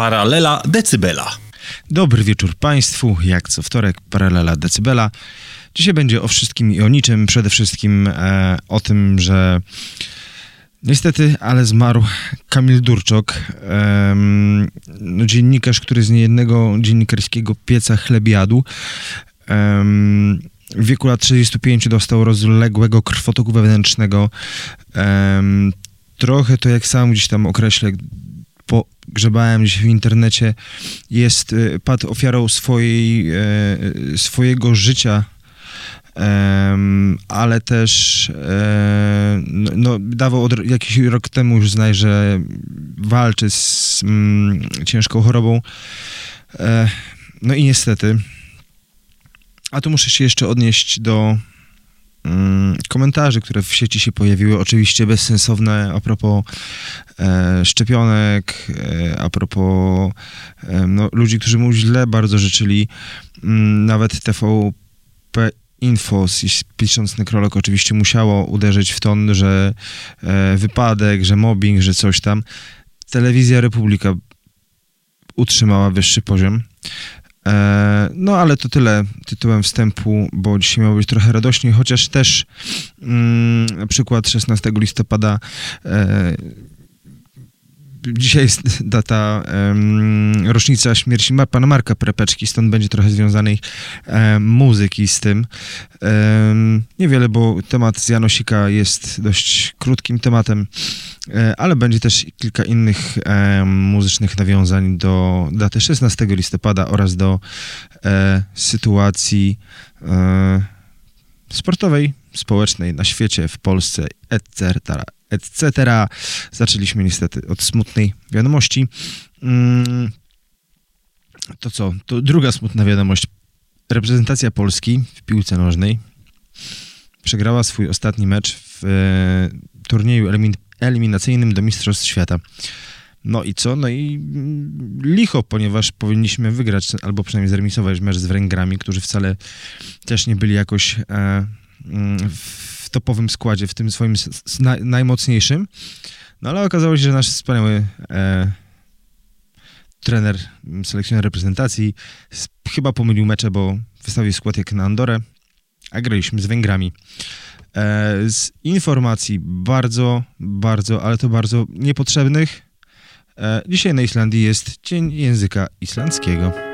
Paralela decybela. Dobry wieczór Państwu, jak co wtorek, paralela decybela. Dzisiaj będzie o wszystkim i o niczym. Przede wszystkim e, o tym, że niestety, ale zmarł Kamil Durczok, e, dziennikarz, który z niejednego dziennikarskiego pieca chlebiadł. E, w wieku lat 35 dostał rozległego krwotoku wewnętrznego. trochę to, jak sam gdzieś tam określę, pogrzebałem gdzieś w internecie, jest, y, padł ofiarą swojej, e, swojego życia, ale też e, no, no, dawał od, jakiś rok temu już znać, że walczy z mm, ciężką chorobą. E, no i niestety. A tu muszę się jeszcze odnieść do Mm, komentarzy, które w sieci się pojawiły, oczywiście bezsensowne a propos e, szczepionek, e, a propos e, no, ludzi, którzy mu źle bardzo życzyli. Mm, nawet TVP Info, pisząc nekrolog, oczywiście musiało uderzyć w ton, że e, wypadek, że mobbing, że coś tam. Telewizja Republika utrzymała wyższy poziom. E, no ale to tyle tytułem wstępu, bo dzisiaj miało być trochę radośniej, chociaż też mm, na przykład 16 listopada e, dzisiaj jest data um, rocznica śmierci pana Marka Prepeczki, stąd będzie trochę związanej um, muzyki z tym. Um, niewiele, bo temat z Janosika jest dość krótkim tematem, e, ale będzie też kilka innych muzycznych nawiązań do daty 16 listopada oraz do e, sytuacji e, sportowej, społecznej na świecie, w Polsce, etc etc. Zaczęliśmy niestety od smutnej wiadomości. Mm, to co? To druga smutna wiadomość. Reprezentacja Polski w piłce nożnej przegrała swój ostatni mecz w e, turnieju elimin eliminacyjnym do Mistrzostw Świata. No i co? No i mm, licho, ponieważ powinniśmy wygrać, albo przynajmniej zremisować mecz z Węgrami, którzy wcale też nie byli jakoś e, mm, w topowym składzie, w tym swoim najmocniejszym. No ale okazało się, że nasz wspaniały e, trener, selekcjoner reprezentacji chyba pomylił mecze, bo wystawił skład jak na Andorę, a graliśmy z Węgrami. E, z informacji bardzo, bardzo, ale to bardzo niepotrzebnych. E, dzisiaj na Islandii jest Dzień Języka Islandzkiego.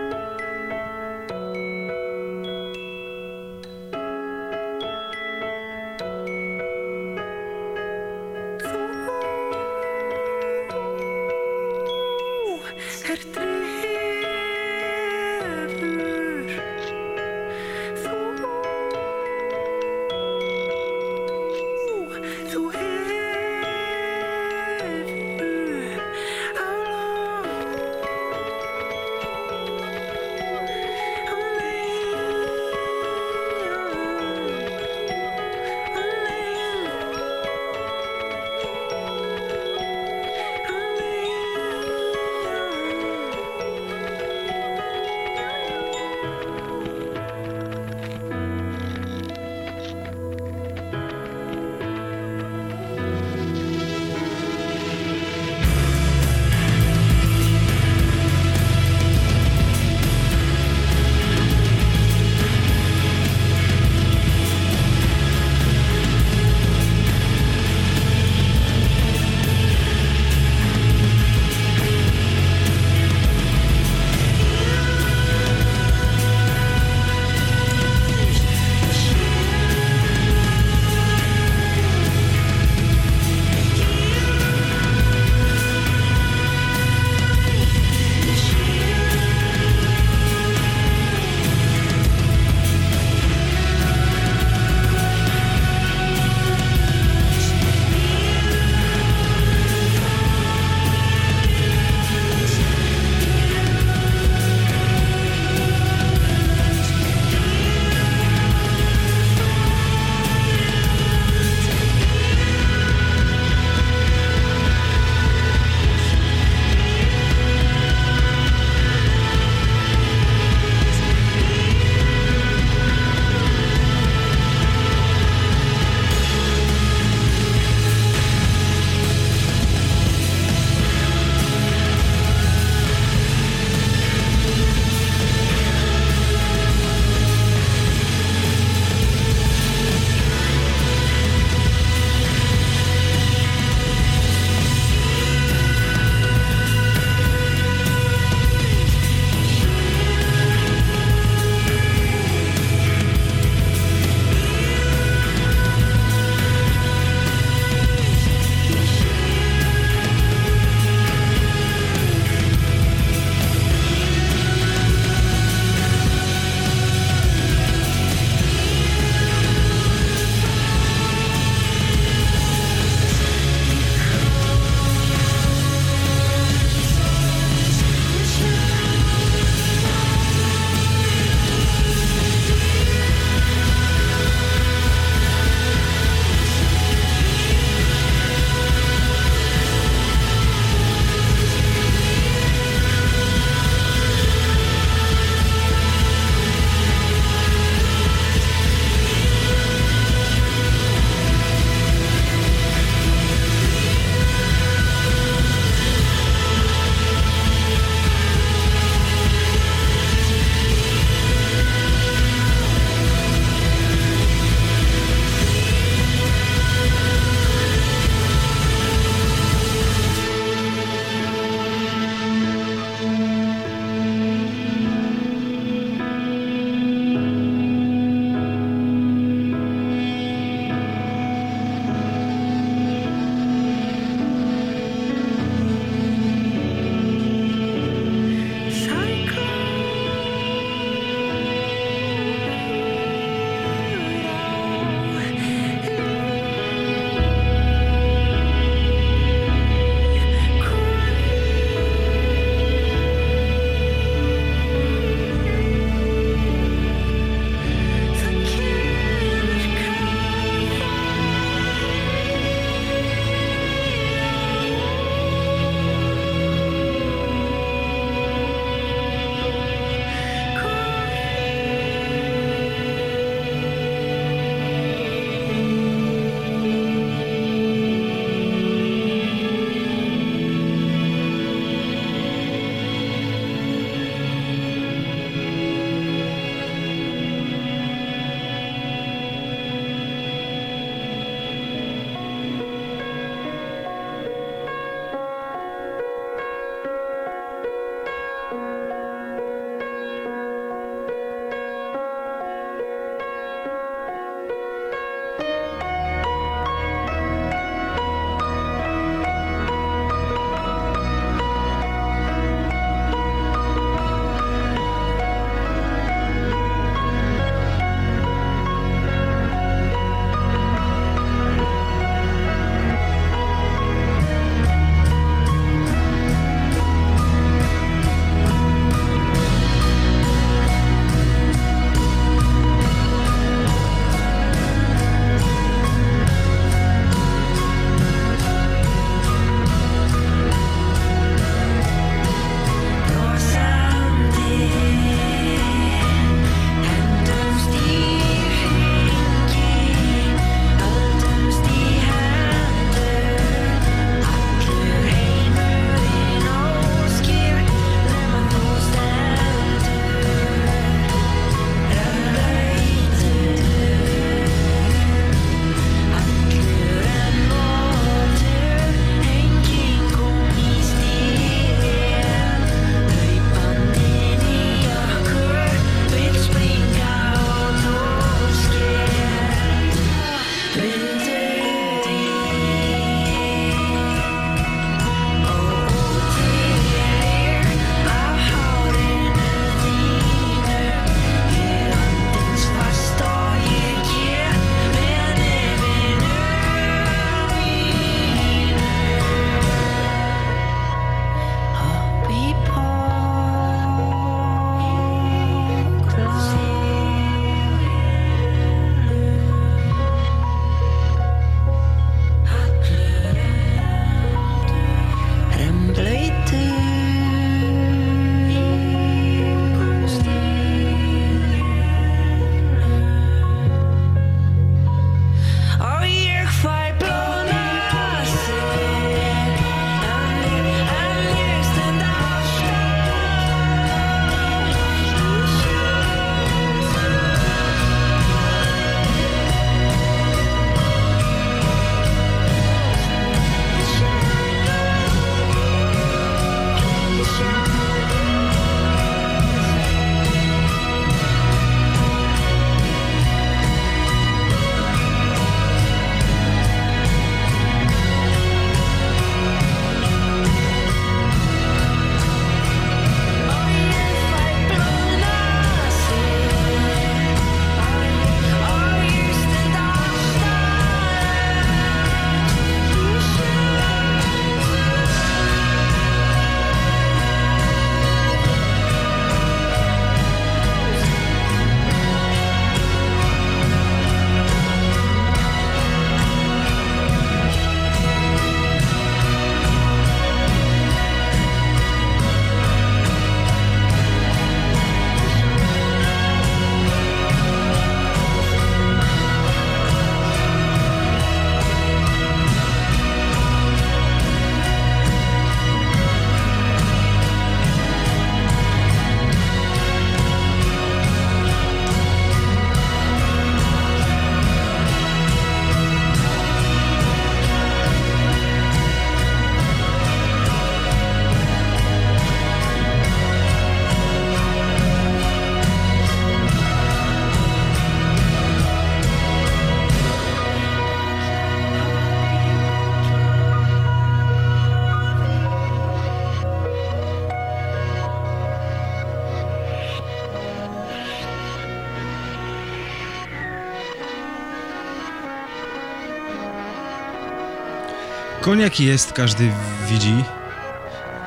Koniak jest, każdy widzi.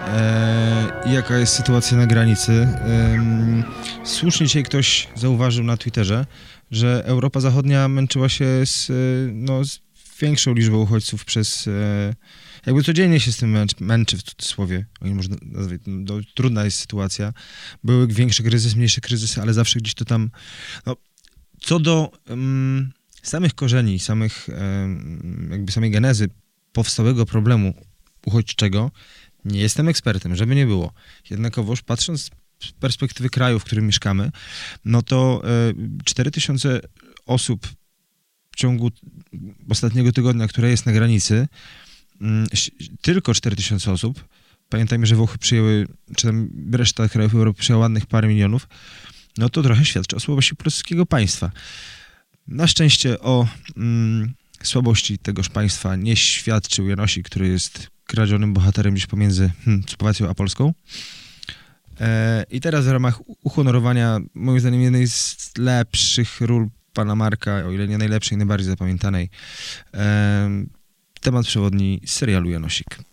E, jaka jest sytuacja na granicy. E, słusznie dzisiaj ktoś zauważył na Twitterze, że Europa Zachodnia męczyła się z, no, z większą liczbą uchodźców przez. E, jakby codziennie się z tym męczy, męczy w cudzysłowie. Można nazwać, no, trudna jest sytuacja. Były większe kryzysy, mniejsze kryzysy, ale zawsze gdzieś to tam. No, co do um, samych korzeni, samych, um, jakby samej genezy powstałego problemu uchodźczego, nie jestem ekspertem, żeby nie było. Jednakowoż patrząc z perspektywy kraju, w którym mieszkamy, no to e, 4000 osób w ciągu ostatniego tygodnia, które jest na granicy, mm, tylko 4000 osób, pamiętajmy, że Włochy przyjęły, czy tam reszta krajów Europy przyjęła ładnych parę milionów, no to trochę świadczy o słabości polskiego państwa. Na szczęście o mm, słabości tegoż państwa nie świadczył Janosik, który jest kradzionym bohaterem gdzieś pomiędzy hmm, Słowacją a Polską. E, I teraz w ramach uhonorowania, moim zdaniem, jednej z lepszych ról pana Marka, o ile nie najlepszej, najbardziej zapamiętanej, e, temat przewodni serialu Janosik.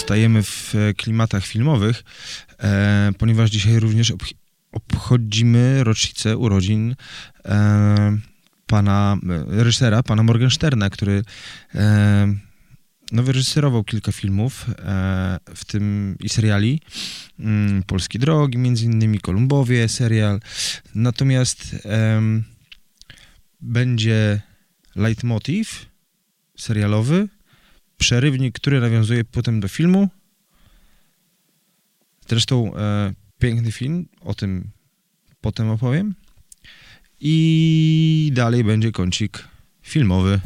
Zostajemy w e, klimatach filmowych, e, ponieważ dzisiaj również obchodzimy rocznicę urodzin e, pana e, reżysera, pana Morgensterna, który e, no, wyreżyserował kilka filmów, e, w tym i seriali. Mm, Polskie Drogi, między innymi Kolumbowie, serial. Natomiast będzie leitmotiv serialowy, przerywnik, który nawiązuje potem do filmu. Zresztą e, piękny film, o tym potem opowiem. I dalej będzie kącik filmowy.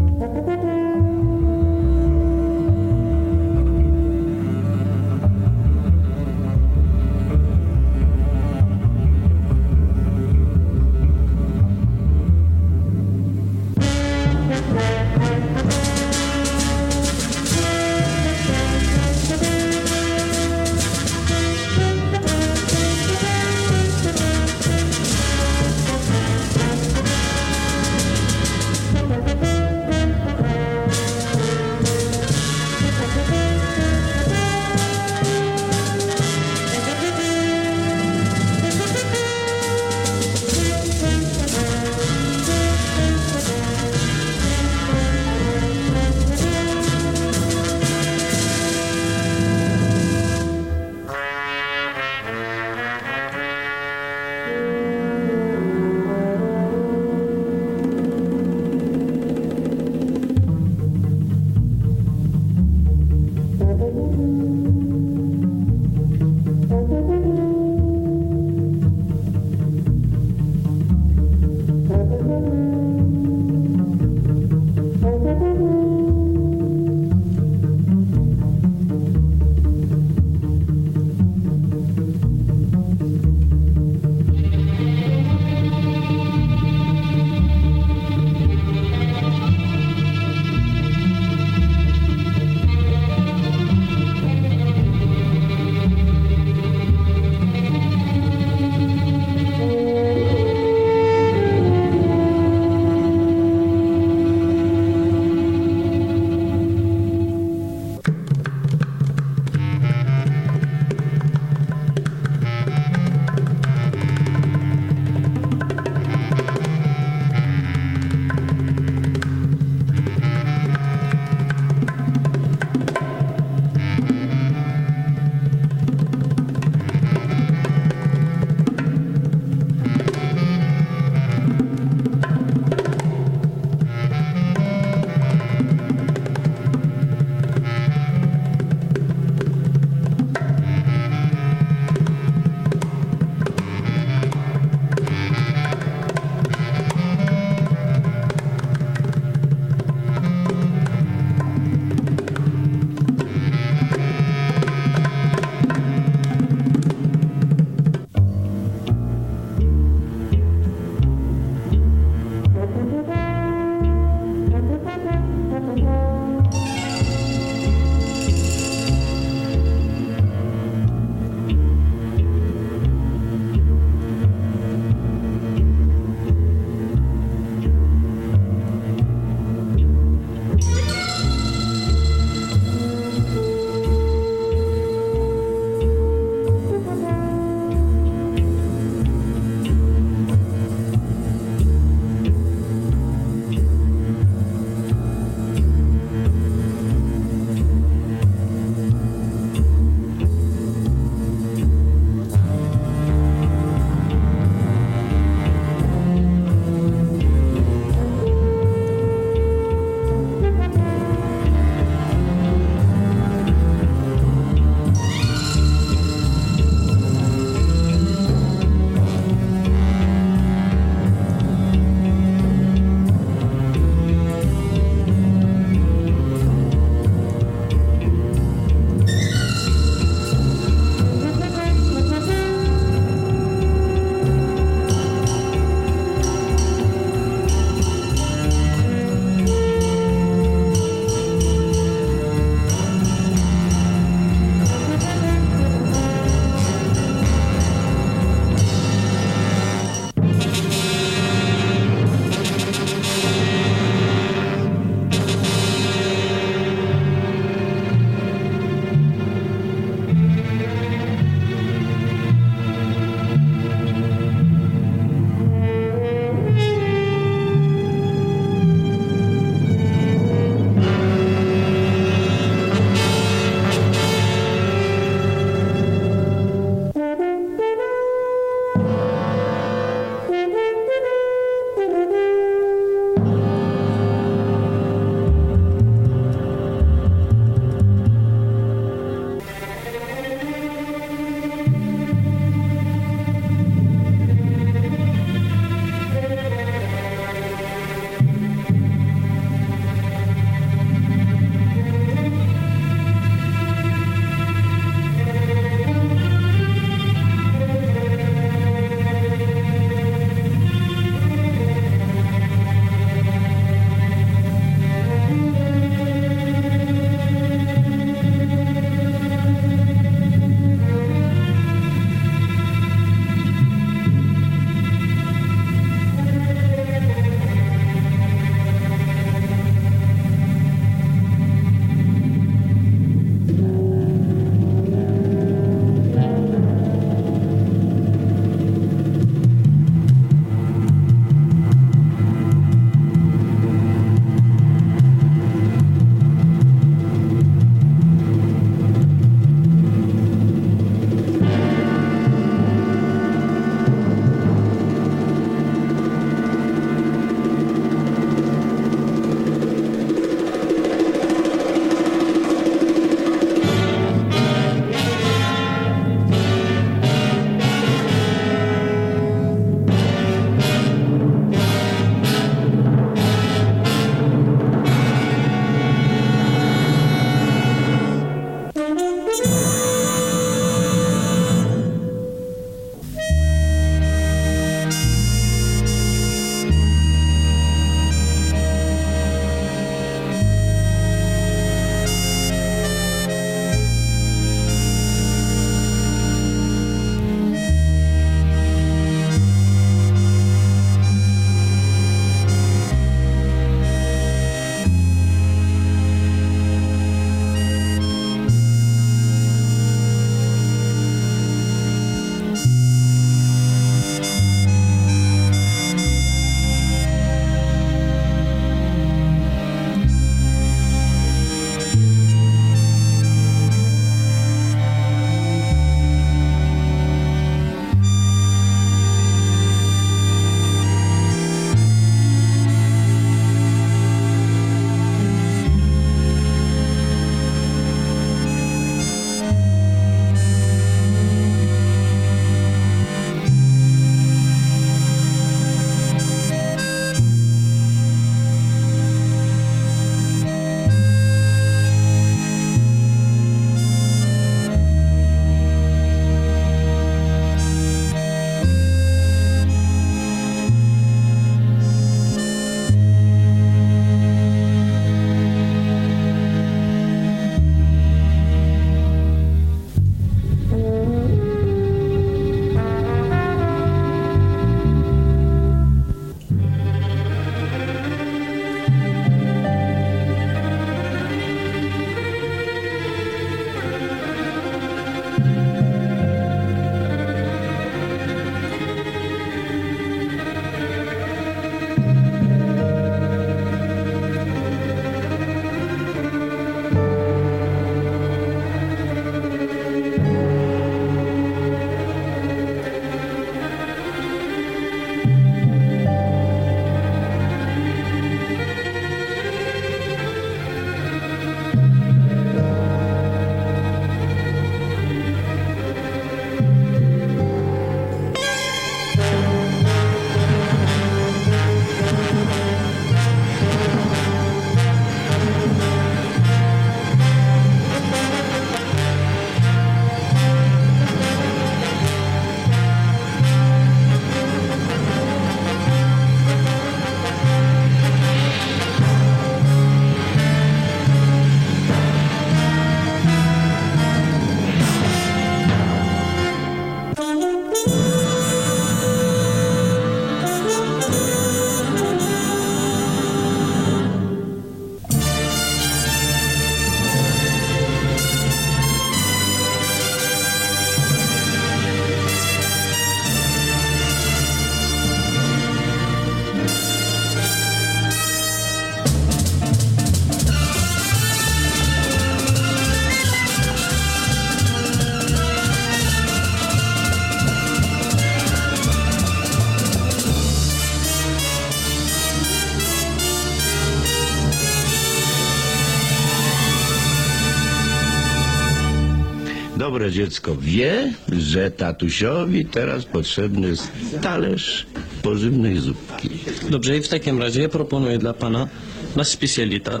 Dobre dziecko wie, że tatusiowi teraz potrzebny jest talerz pożywnej zupki. Dobrze, i w takim razie ja proponuję dla pana nasz specjalita.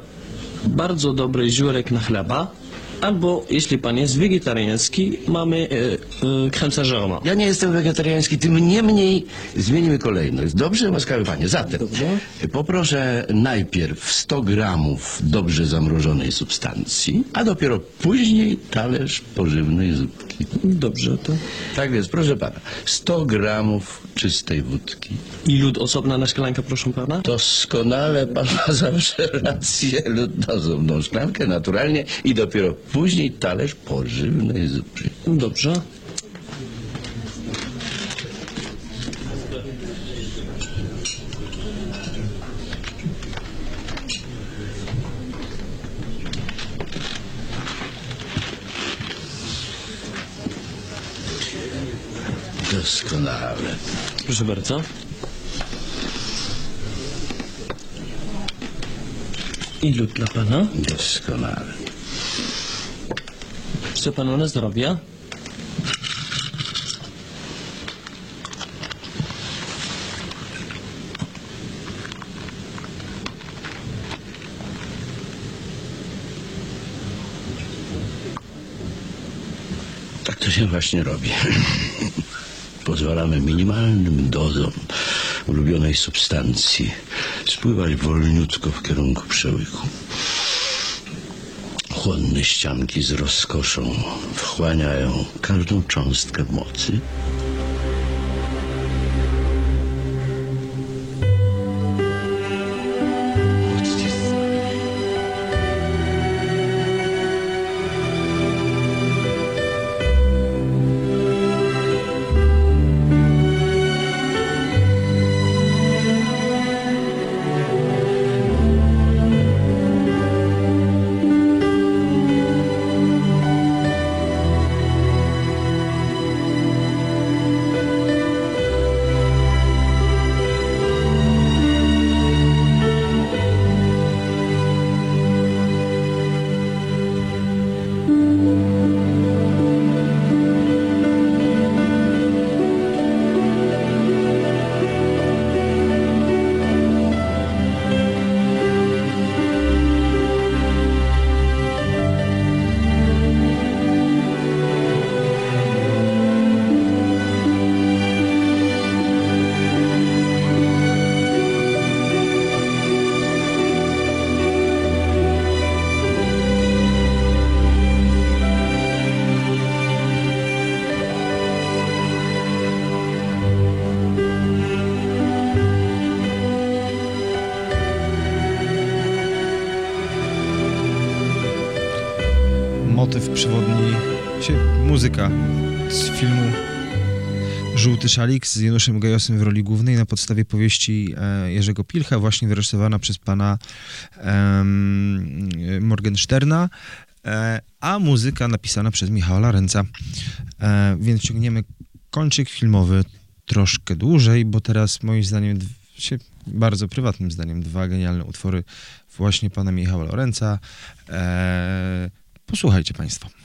Bardzo dobry żurek na chleba, albo jeśli pan jest wegetariański, mamy e, e, saint Ja nie jestem wegetariański, tym niemniej zmienimy kolejność. Dobrze, łaskawy panie. Zatem Dobrze. poproszę najpierw 100 gramów dobrze zamrożonej substancji, a dopiero później talerz pożywnej zupki. Dobrze, to... Tak więc, proszę pana, 100 gramów czystej wódki. I lód osobna na szklankę, proszę pana? Doskonale pan ma zawsze rację. Lud na osobną szklankę, naturalnie. I dopiero później talerz pożywnej zupy. Dobrze. Doskonale. Proszę bardzo. I lód dla pana. Doskonale. Chce panu na zdrowie? Tak to się właśnie robi. Pozwalamy minimalnym dozom ulubionej substancji spływać wolniutko w kierunku przełyku. Chłodne ścianki z rozkoszą wchłaniają każdą cząstkę mocy. Szalik z Januszem Gajosem w roli głównej na podstawie powieści e, Jerzego Pilcha, właśnie wyrysowana przez pana em, Morgensterna, e, a muzyka napisana przez Michała Larenca. E, więc ciągniemy kończyk filmowy troszkę dłużej, bo teraz moim zdaniem, bardzo prywatnym zdaniem, dwa genialne utwory właśnie pana Michała Lorenza. E, posłuchajcie państwo.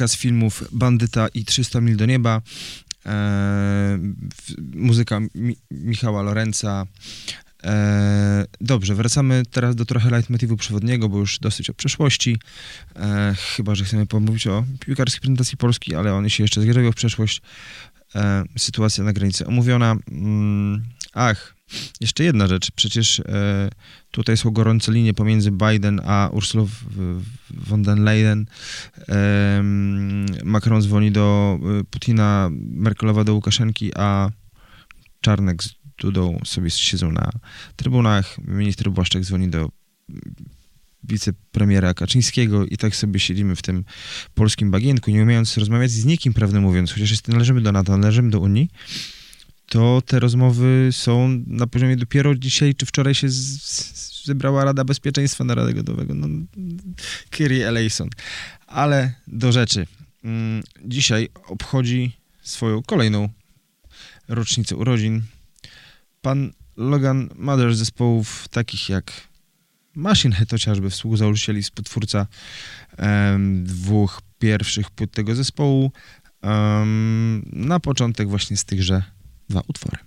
Muzyka z filmów Bandyta i 300 mil do nieba, e, muzyka Mi- Michała Lorenza. E, dobrze, wracamy teraz do trochę leitmotivu przewodniego, bo już dosyć o przeszłości. E, chyba, że chcemy pomówić o piłkarskiej prezentacji Polski, ale on się jeszcze zgrywał w przeszłość. E, sytuacja na granicy omówiona. Mm, ach, jeszcze jedna rzecz. Przecież e, tutaj są gorące linie pomiędzy Biden a w- von der Leyen. Em, Macron dzwoni do e, Putina, Merkelowa do Łukaszenki, a Czarnek z Dudą sobie siedzą na trybunach. Minister Błaszczak dzwoni do wicepremiera Kaczyńskiego i tak sobie siedzimy w tym polskim bagienku, nie umiejąc rozmawiać z nikim, prawdę mówiąc, chociaż jest, należymy do NATO, należymy do Unii, to te rozmowy są na poziomie dopiero dzisiaj czy wczoraj się z, z, zebrała Rada Bezpieczeństwa Narodowego. No, Kyrie Eleison. Ale do rzeczy. Mm, Dzisiaj obchodzi swoją kolejną rocznicę urodzin pan Logan Mother zespołów takich jak Machine Head chociażby, współzałożyciel i współtwórca em, dwóch pierwszych płyt tego zespołu. Em, na początek właśnie z tychże dwa utwory.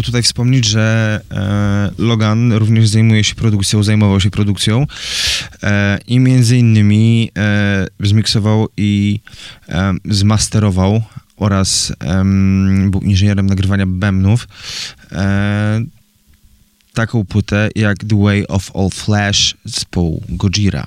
Warto tutaj wspomnieć, że e, Logan również zajmuje się produkcją, zajmował się produkcją e, i między innymi e, zmiksował i e, zmasterował oraz był inżynierem nagrywania bębnów e, taką płytę jak The Way of All Flash zespołu Gojira.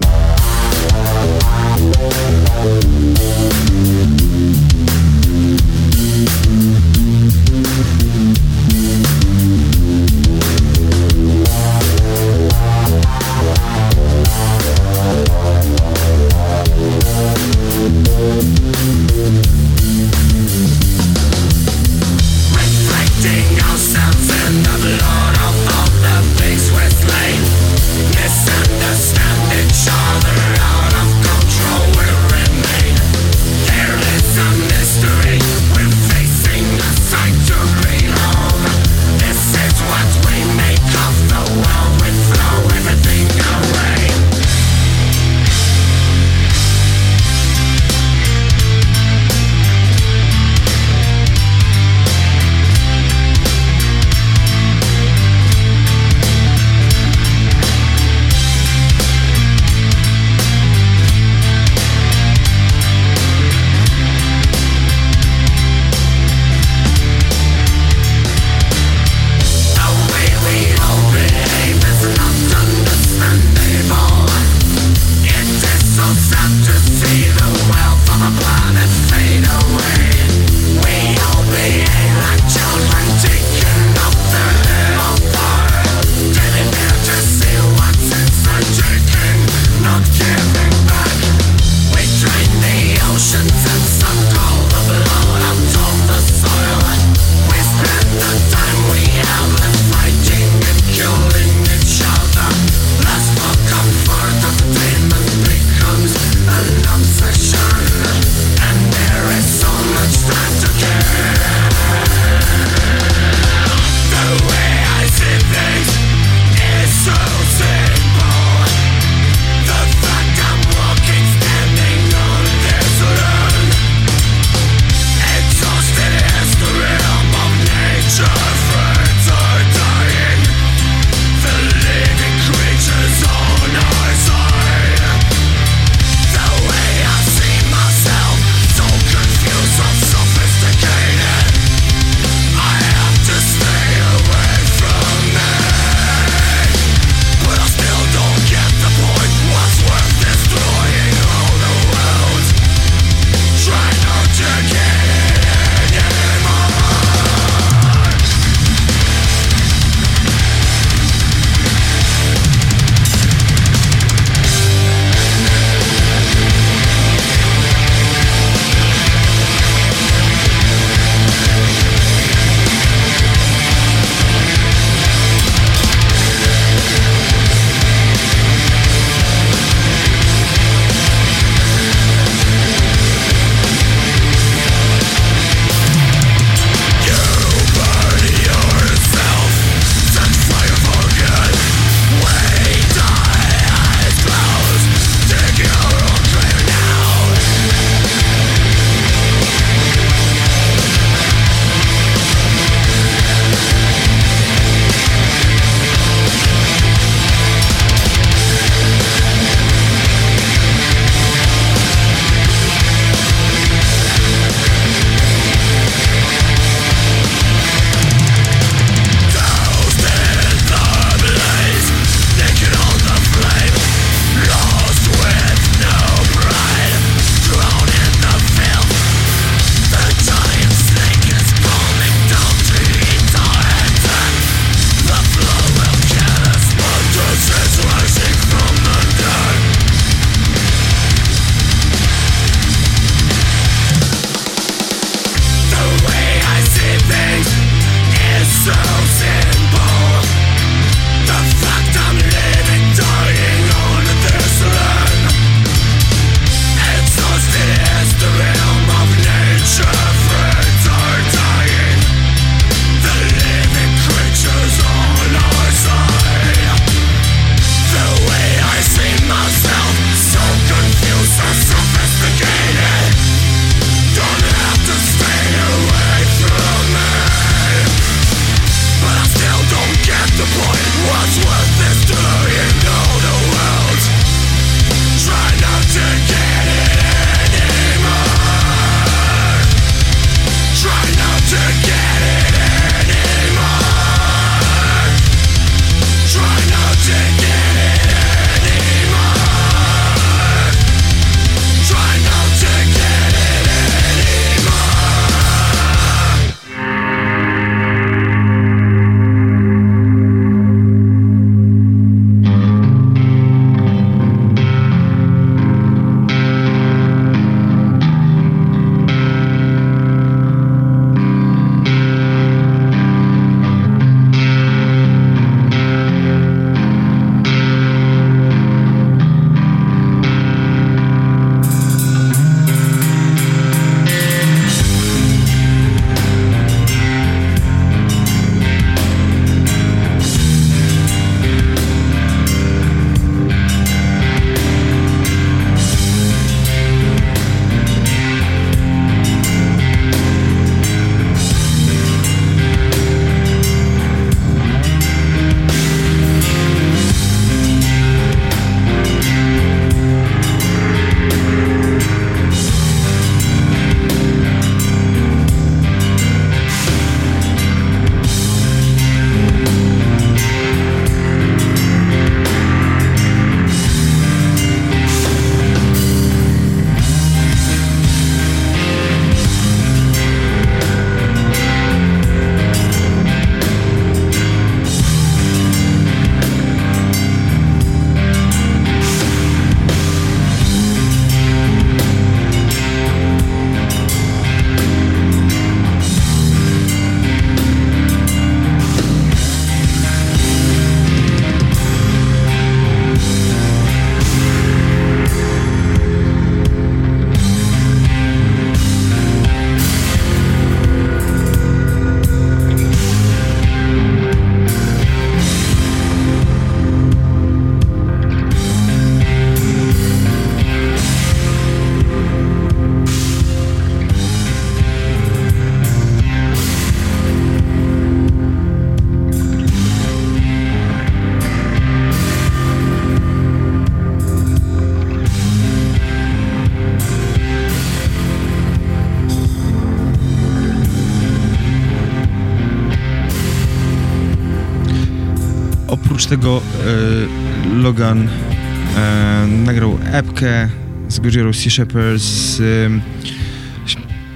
E, nagrał epkę z Gojiro Sea Shepherds,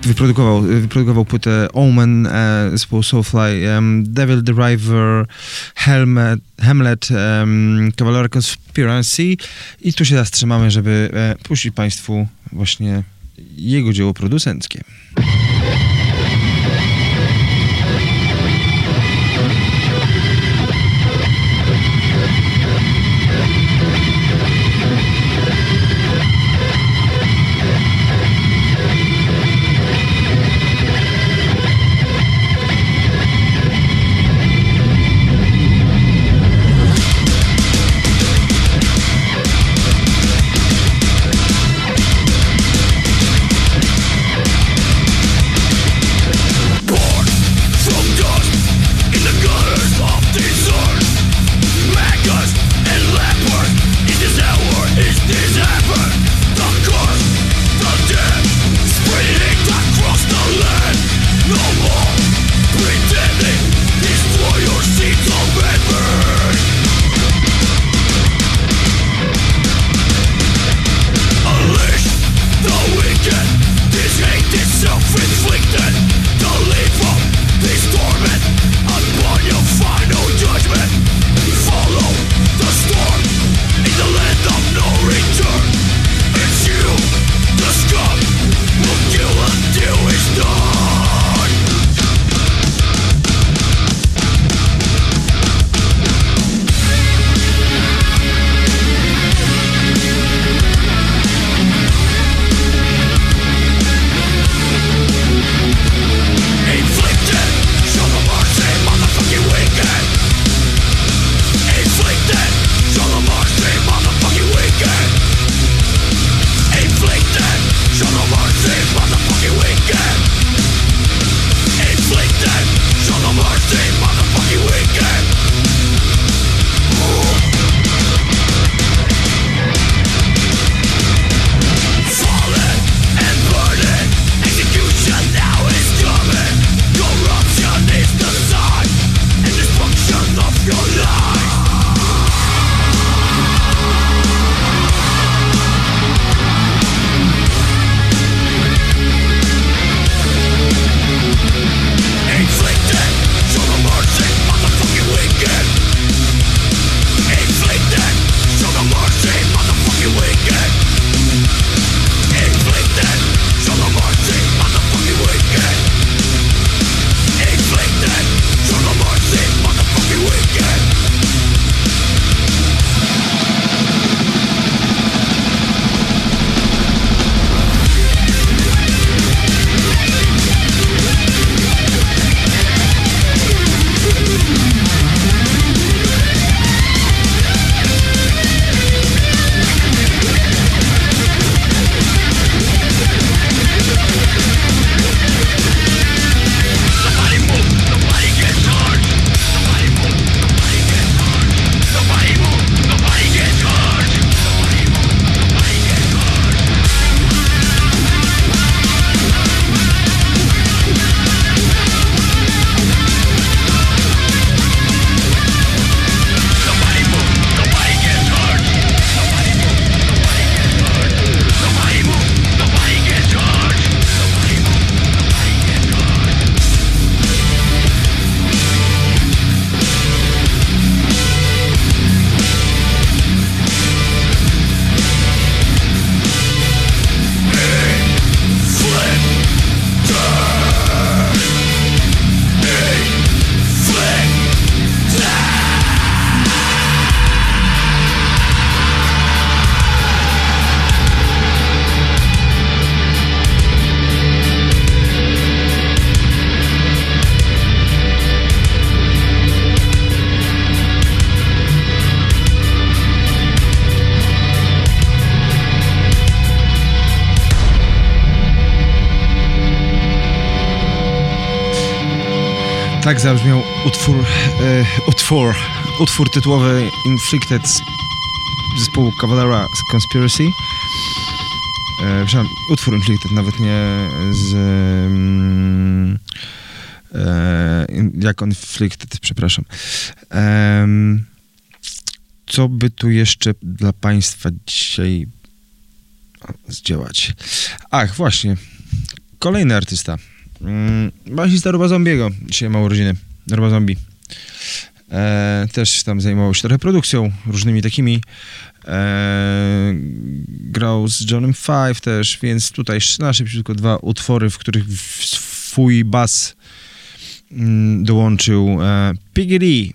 wyprodukował, wyprodukował płytę Omen e, zespołu Soulfly, Devil Driver, Helmet, Hamlet, um, Conspiracy i tu się zatrzymamy, żeby e, puścić Państwu właśnie jego dzieło producenckie. tak zabrzmiał utwór, e, utwór, utwór tytułowy Inflicted z zespołu Cavalera z Conspiracy. E, przepraszam, utwór Inflicted, nawet nie z... Mm, e, jak Inflicted, przepraszam. E, co by tu jeszcze dla Państwa dzisiaj zdziałać? Ach, właśnie. Kolejny artysta. Mm, basista Roba Zombiego. Dzisiaj ma urodziny. Roba Zombie. E, też tam zajmował się trochę produkcją, różnymi takimi. E, grał z Johnem Five też, więc tutaj na szybciutko dwa utwory, w których swój bas mm, dołączył e, Piggy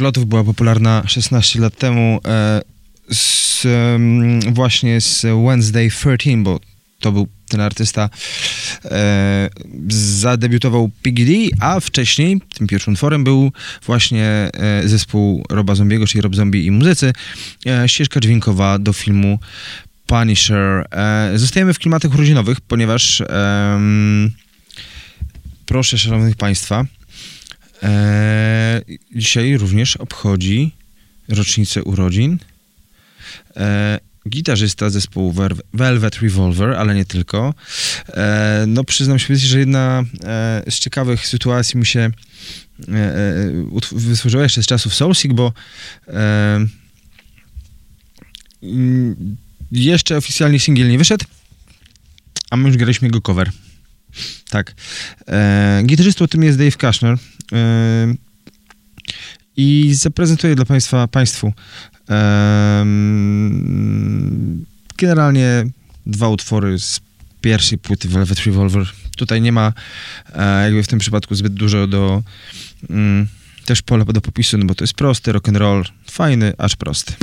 lotów, była popularna 16 lat temu e, z, em, właśnie z Wednesday 13, bo to był ten artysta, e, zadebiutował Piggy a wcześniej tym pierwszym utworem był właśnie e, zespół Roba Zombiego, czyli Rob Zombie i muzycy, e, ścieżka dźwiękowa do filmu Punisher. E, zostajemy w klimatach urodzinowych, ponieważ proszę szanownych państwa, e, dzisiaj również obchodzi rocznicę urodzin e, gitarzysta zespołu Velvet Revolver, ale nie tylko. E, no przyznam się, że jedna e, z ciekawych sytuacji mi się e, e, wysłużyła jeszcze z czasów Soulseek, bo mm, jeszcze oficjalnie singiel nie wyszedł, a my już graliśmy jego cover. Tak. E, gitarzystą tym jest Dave Kushner. E, I zaprezentuję dla Państwa, Państwu em, generalnie dwa utwory z pierwszej płyty Velvet Revolver. Tutaj nie ma e, jakby w tym przypadku zbyt dużo do mm, też pola do popisu, no bo to jest prosty rock and roll, fajny, aż prosty.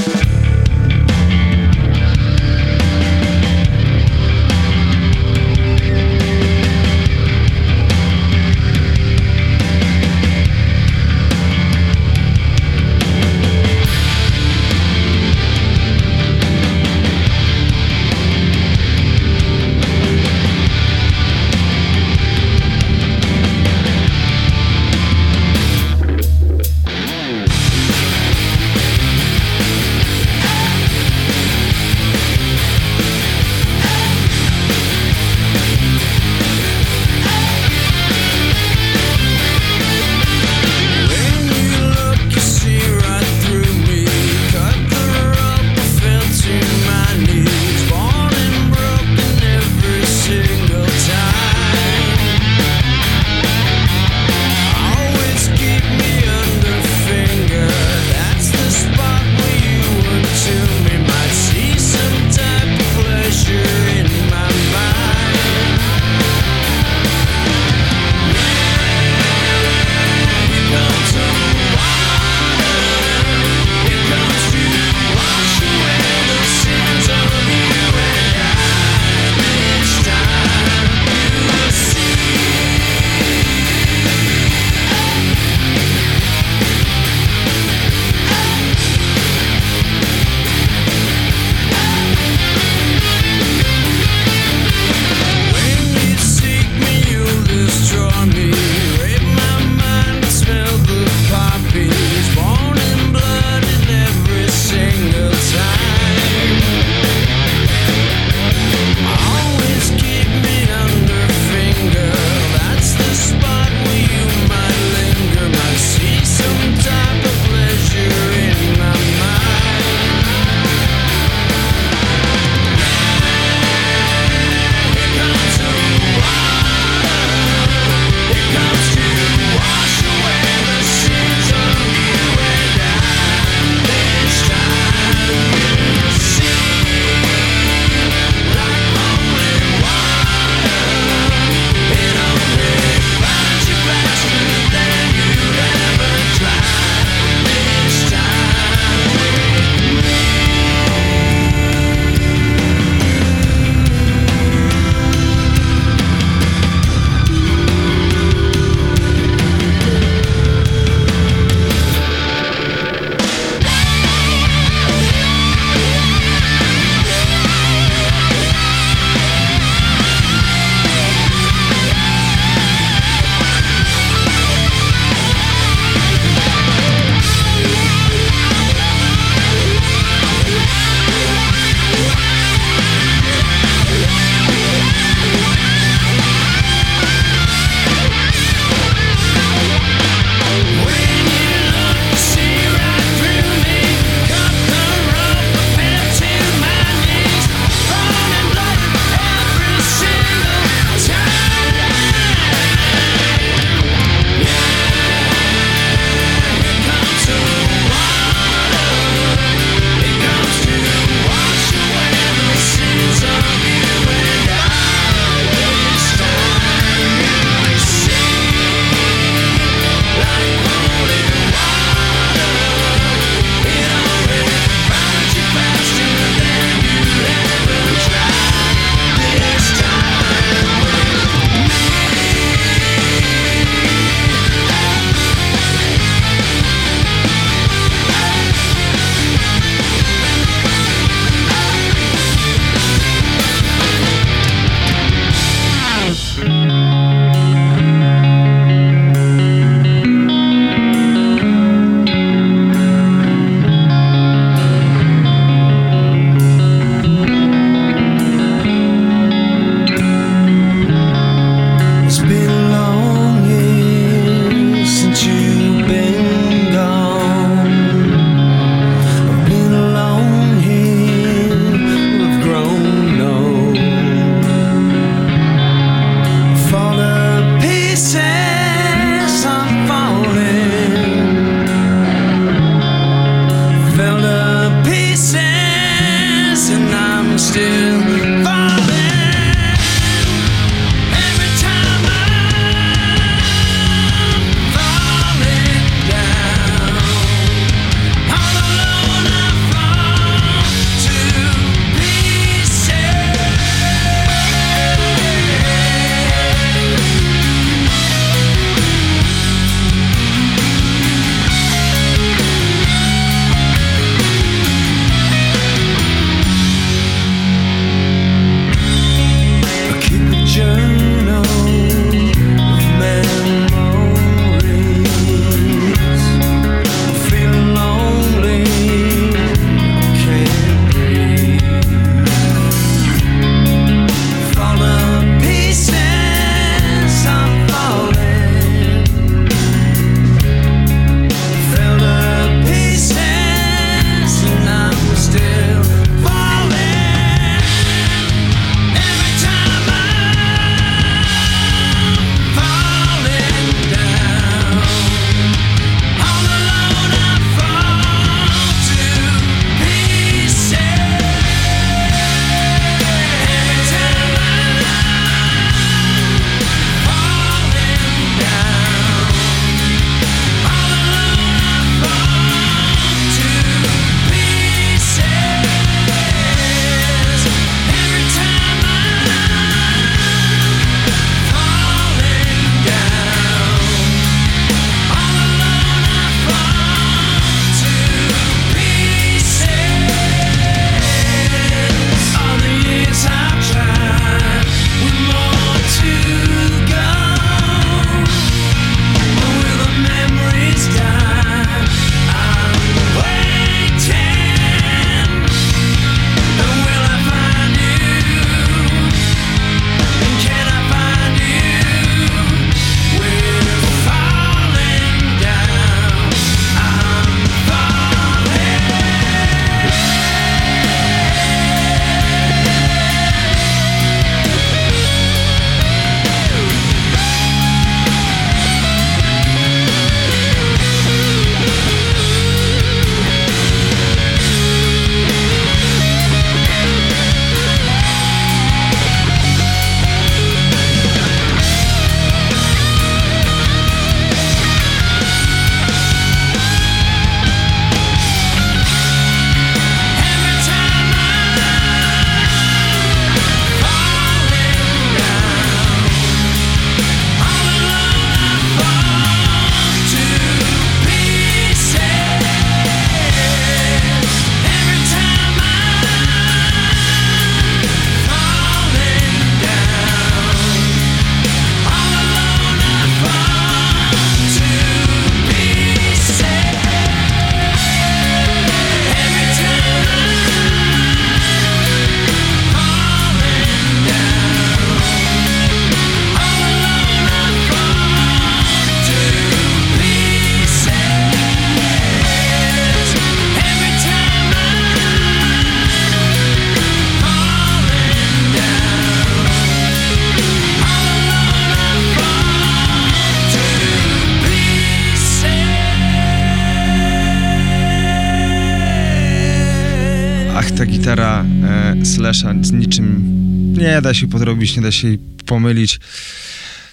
Nie da się podrobić, nie da się jej pomylić.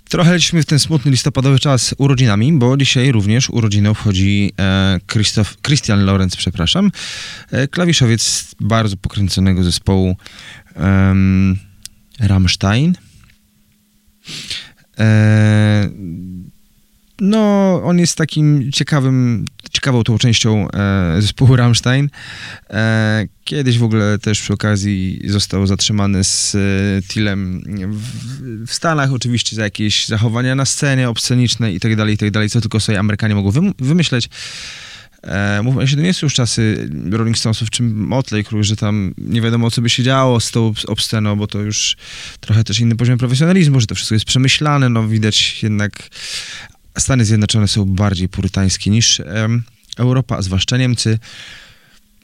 Trochę lecimy w ten smutny listopadowy czas urodzinami, bo dzisiaj również urodziny obchodzi e, Christoph, Christian Lorenz, przepraszam, e, klawiszowiec bardzo pokręconego zespołu em, Rammstein. E, no, on jest takim ciekawym, ciekawą tą częścią e, zespołu Rammstein. E, kiedyś w ogóle też przy okazji został zatrzymany z e, Tilem w, w Stanach, oczywiście za jakieś zachowania na scenie, obsceniczne i tak dalej, i tak dalej, co tylko sobie Amerykanie mogą wym- wymyśleć. E, mówmy się, to nie są już czasy Rolling Stonesów czy Motley Crue, że tam nie wiadomo, co by się działo z tą obsceną, bo to już trochę też inny poziom profesjonalizmu, że to wszystko jest przemyślane, no widać jednak Stany Zjednoczone są bardziej purytańskie niż Europa, a zwłaszcza Niemcy.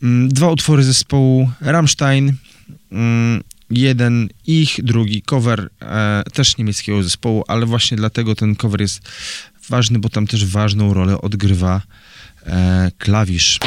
Mm, Dwa utwory zespołu Rammstein, mm, jeden ich, drugi cover e, też niemieckiego zespołu, ale właśnie dlatego ten cover jest ważny, bo tam też ważną rolę odgrywa e, klawisz.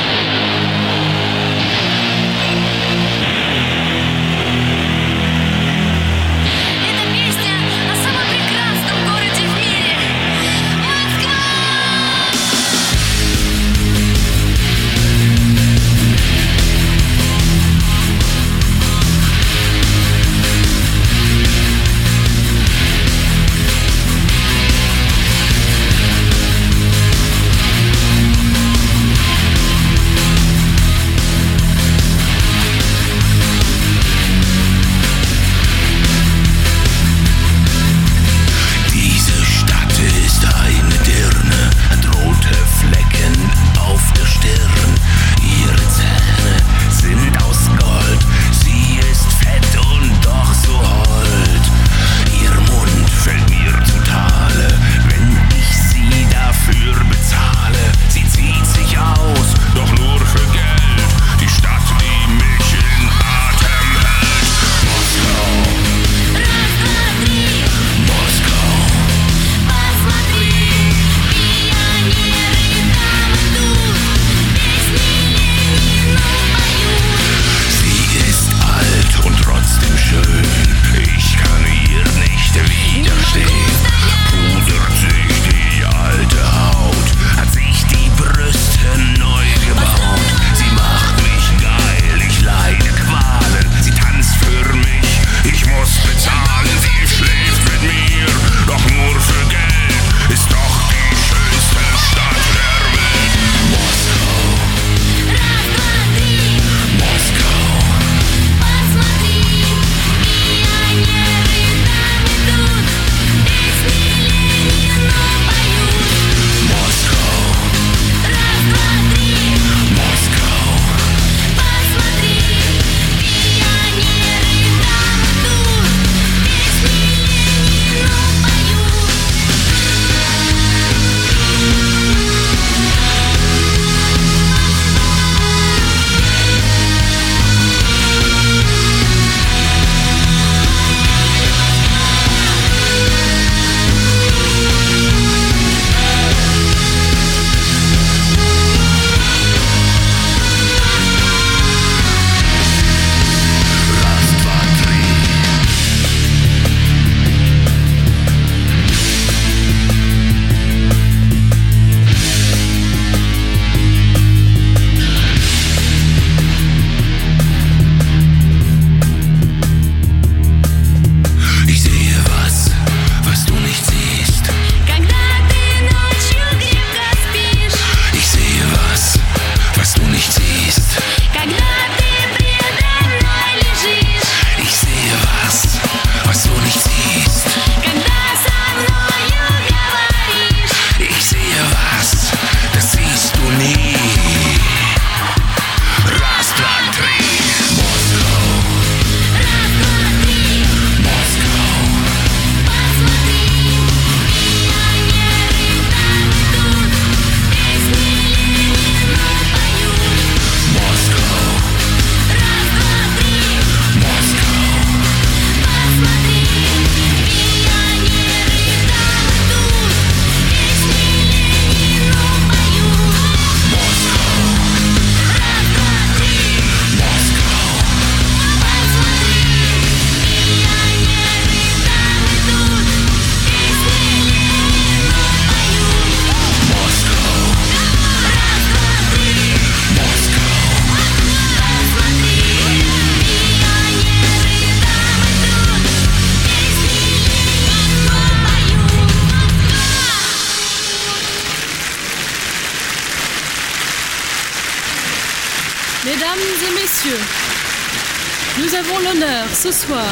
Nous avons l'honneur ce soir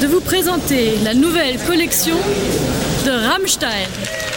de vous présenter la nouvelle collection de Rammstein.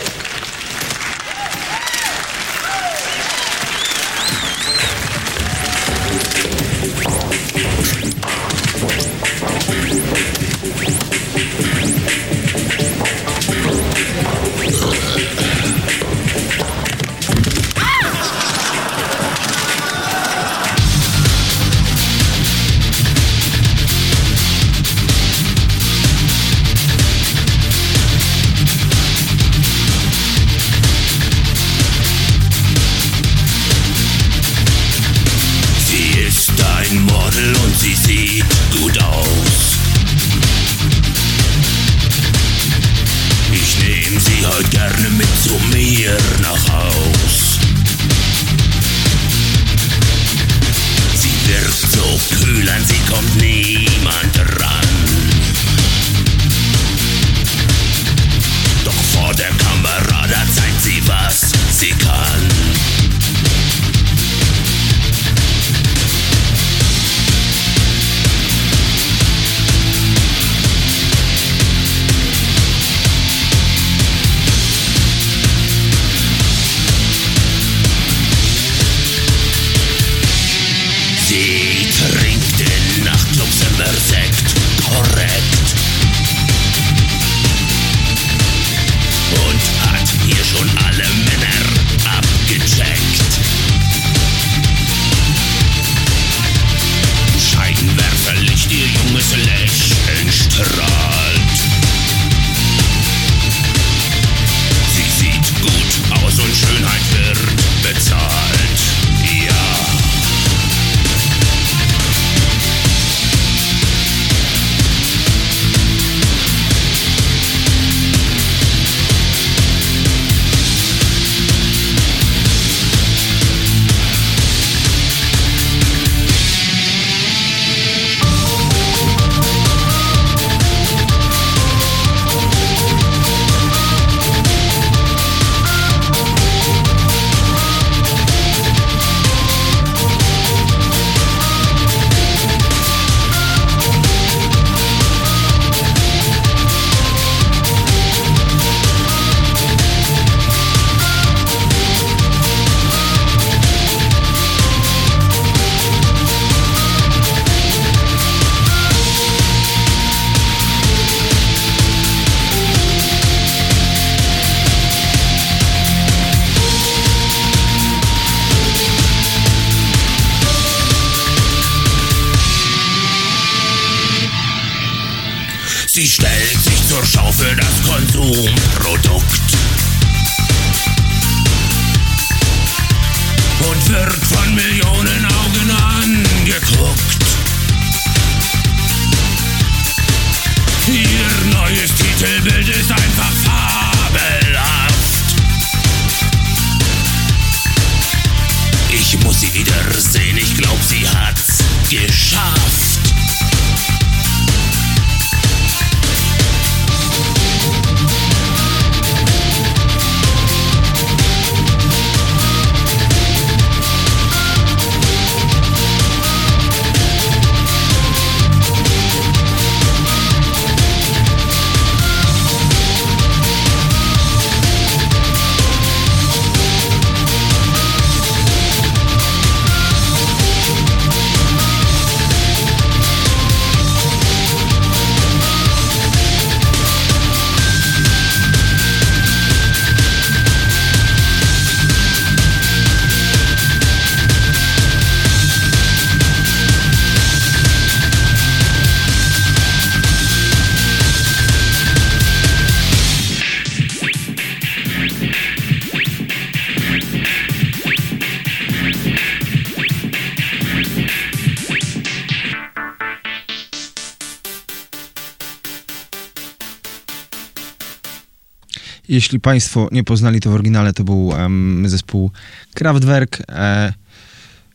Jeśli Państwo nie poznali to w oryginale, to był em, zespół Kraftwerk. E,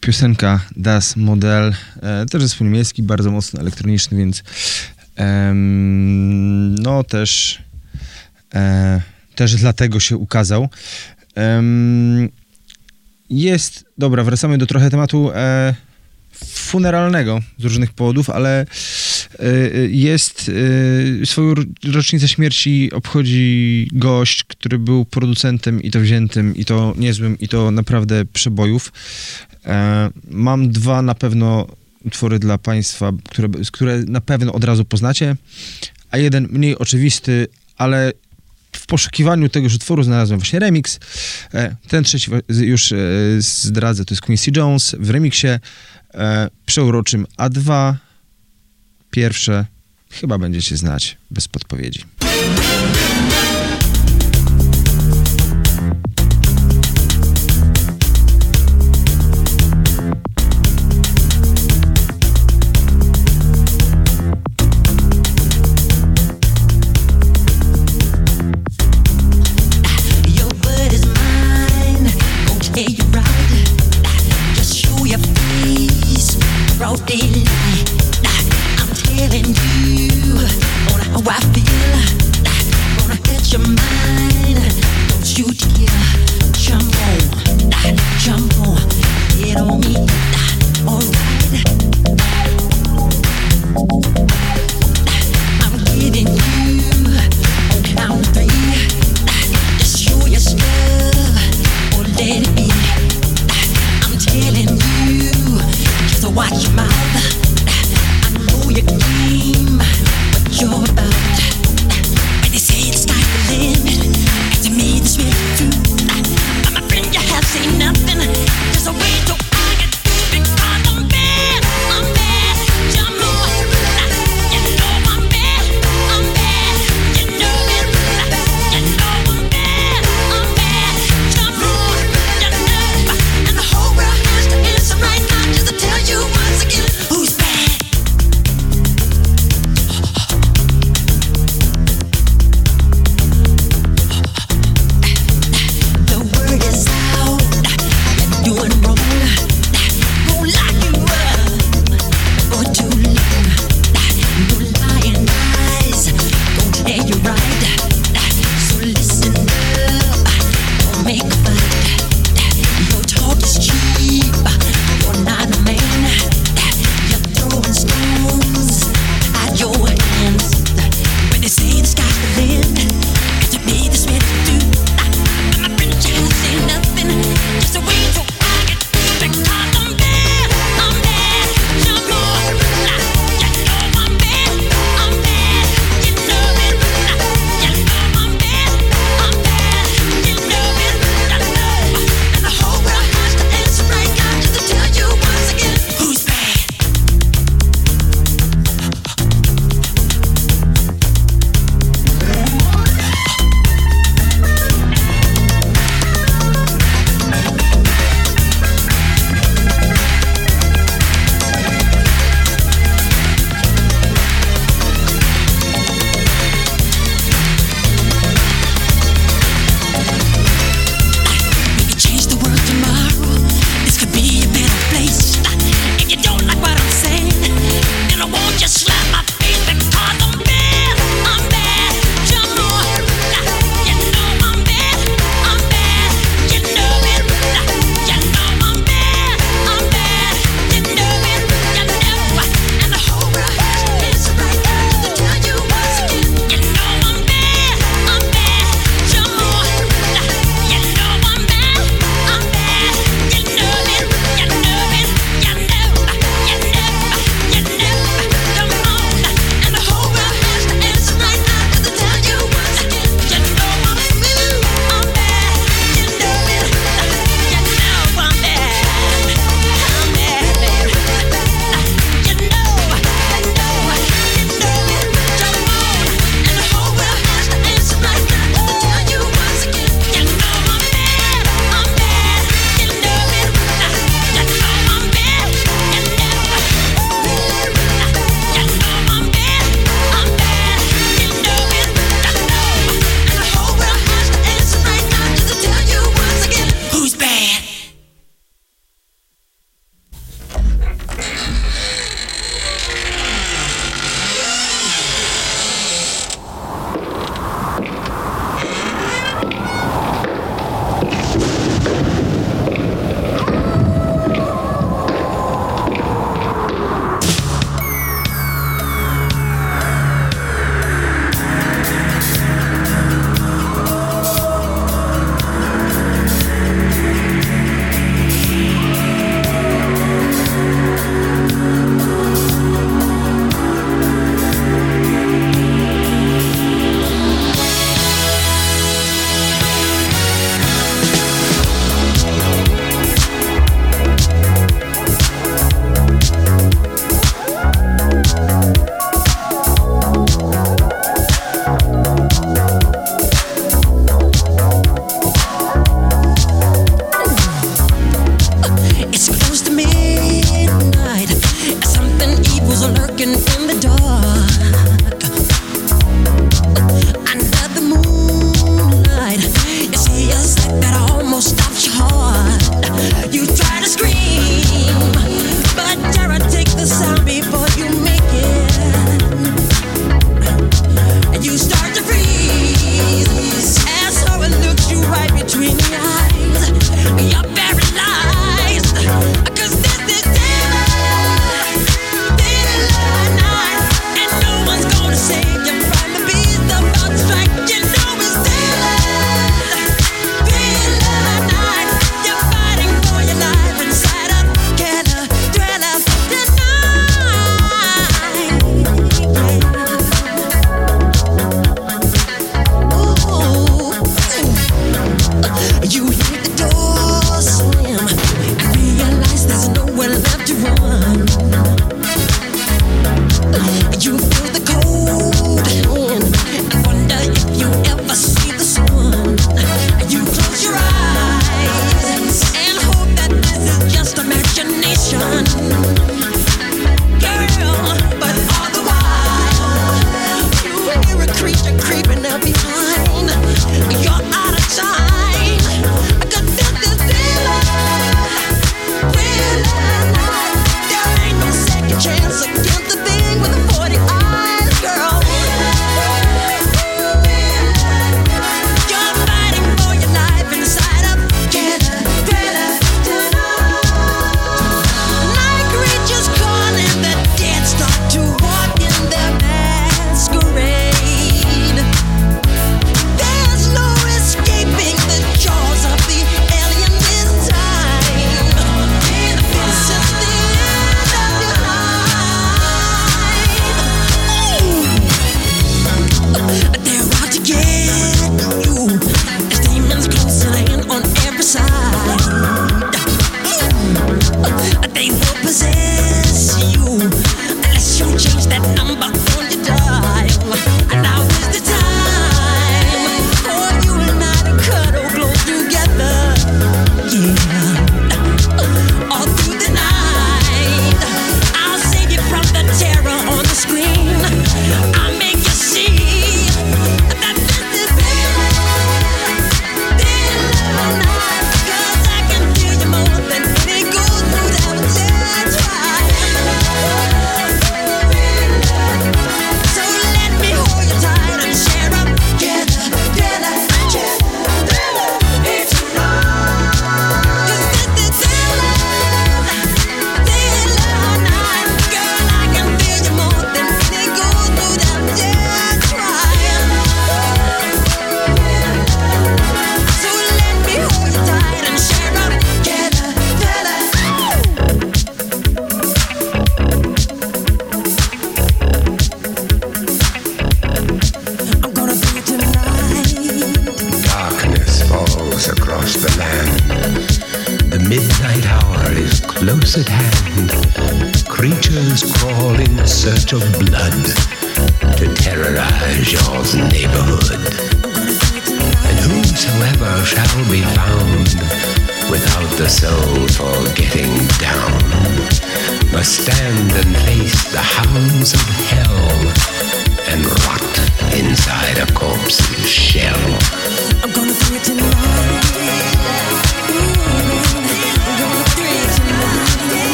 piosenka Das Model, e, też zespół niemiecki, bardzo mocno elektroniczny, więc em, no też, e, też dlatego się ukazał. Jest, dobra, wracamy do trochę tematu funeralnego z różnych powodów, ale y, y, jest y, swoją rocznicę śmierci obchodzi gość, który był producentem i to wziętym, i to niezłym, i to naprawdę przebojów. E, mam dwa na pewno utwory dla Państwa, które, które na pewno od razu poznacie, a jeden mniej oczywisty, ale w poszukiwaniu tegoż utworu znalazłem właśnie remix. E, ten trzeci już e, zdradzę, to jest Quincy Jones w remiksie e, przeuroczym A2. Pierwsze chyba będziecie znać bez podpowiedzi.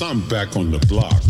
I'm back on the block.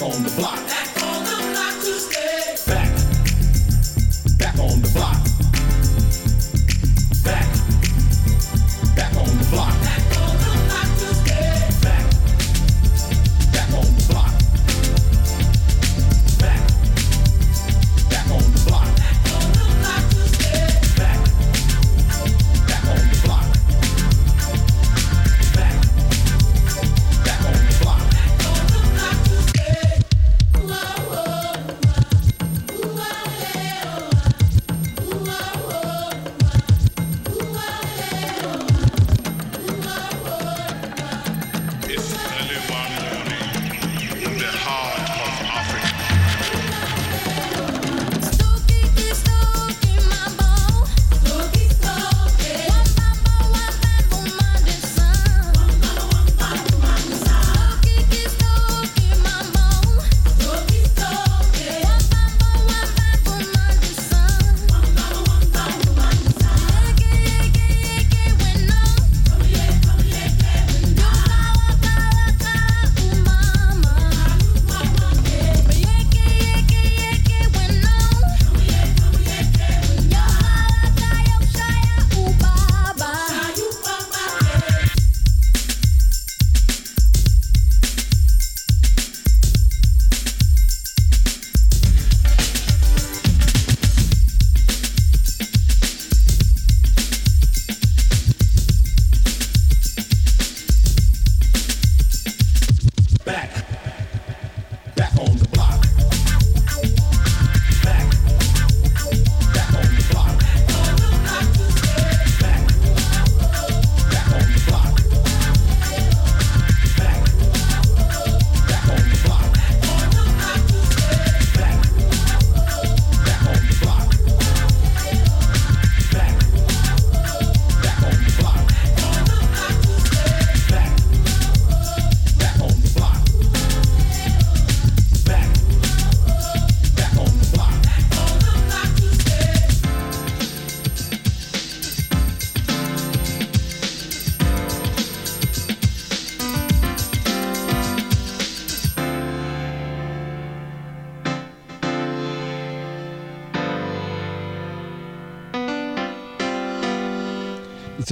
on the block.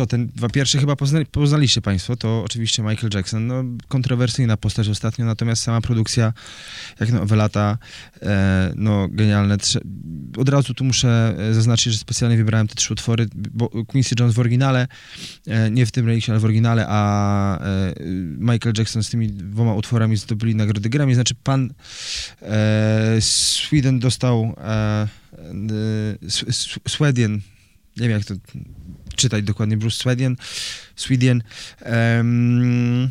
Co, ten dwa pierwsze chyba poznali, poznaliście Państwo, to oczywiście Michael Jackson, no kontrowersyjna postać ostatnio, natomiast sama produkcja, jak nowe lata, e, no genialne. Od razu tu muszę e, zaznaczyć, że specjalnie wybrałem te trzy utwory, bo Quincy Jones w oryginale, e, nie w tym remixie, ale w oryginale, a e, Michael Jackson z tymi dwoma utworami zdobyli nagrody Grammy, znaczy pan e, Sweden dostał e, e, Sweden, nie wiem jak to czytać dokładnie, Bruce Sweden, Sweden em,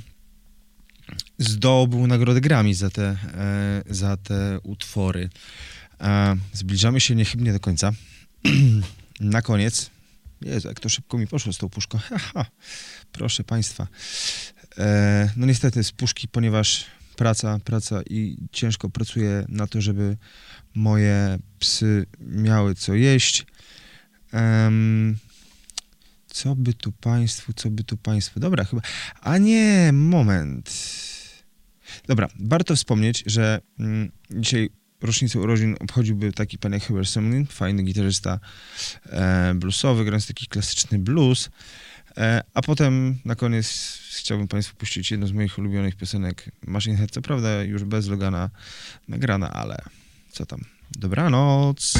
zdobył nagrodę Grammy za te, e, za te utwory. E, zbliżamy się niechybnie do końca. Na koniec, Jezu, jak to szybko mi poszło z tą puszką. Proszę Państwa. E, no niestety z puszki, ponieważ praca, praca i ciężko pracuję na to, żeby moje psy miały co jeść. Co by tu państwu, co by tu państwu? Dobra, chyba. A nie, moment. Dobra, warto wspomnieć, że mm, dzisiaj rocznicę urodzin obchodziłby taki pan Hubert Sumlin, fajny gitarzysta e, bluesowy, grając taki klasyczny blues. E, a potem na koniec chciałbym Państwu puścić jedną z moich ulubionych piosenek Machine Head. Co prawda już bez Logana nagrana, ale co tam. Dobranoc.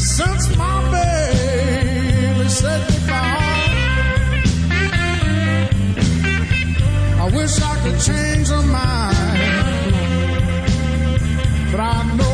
Since my I wish I could change her mind, but I know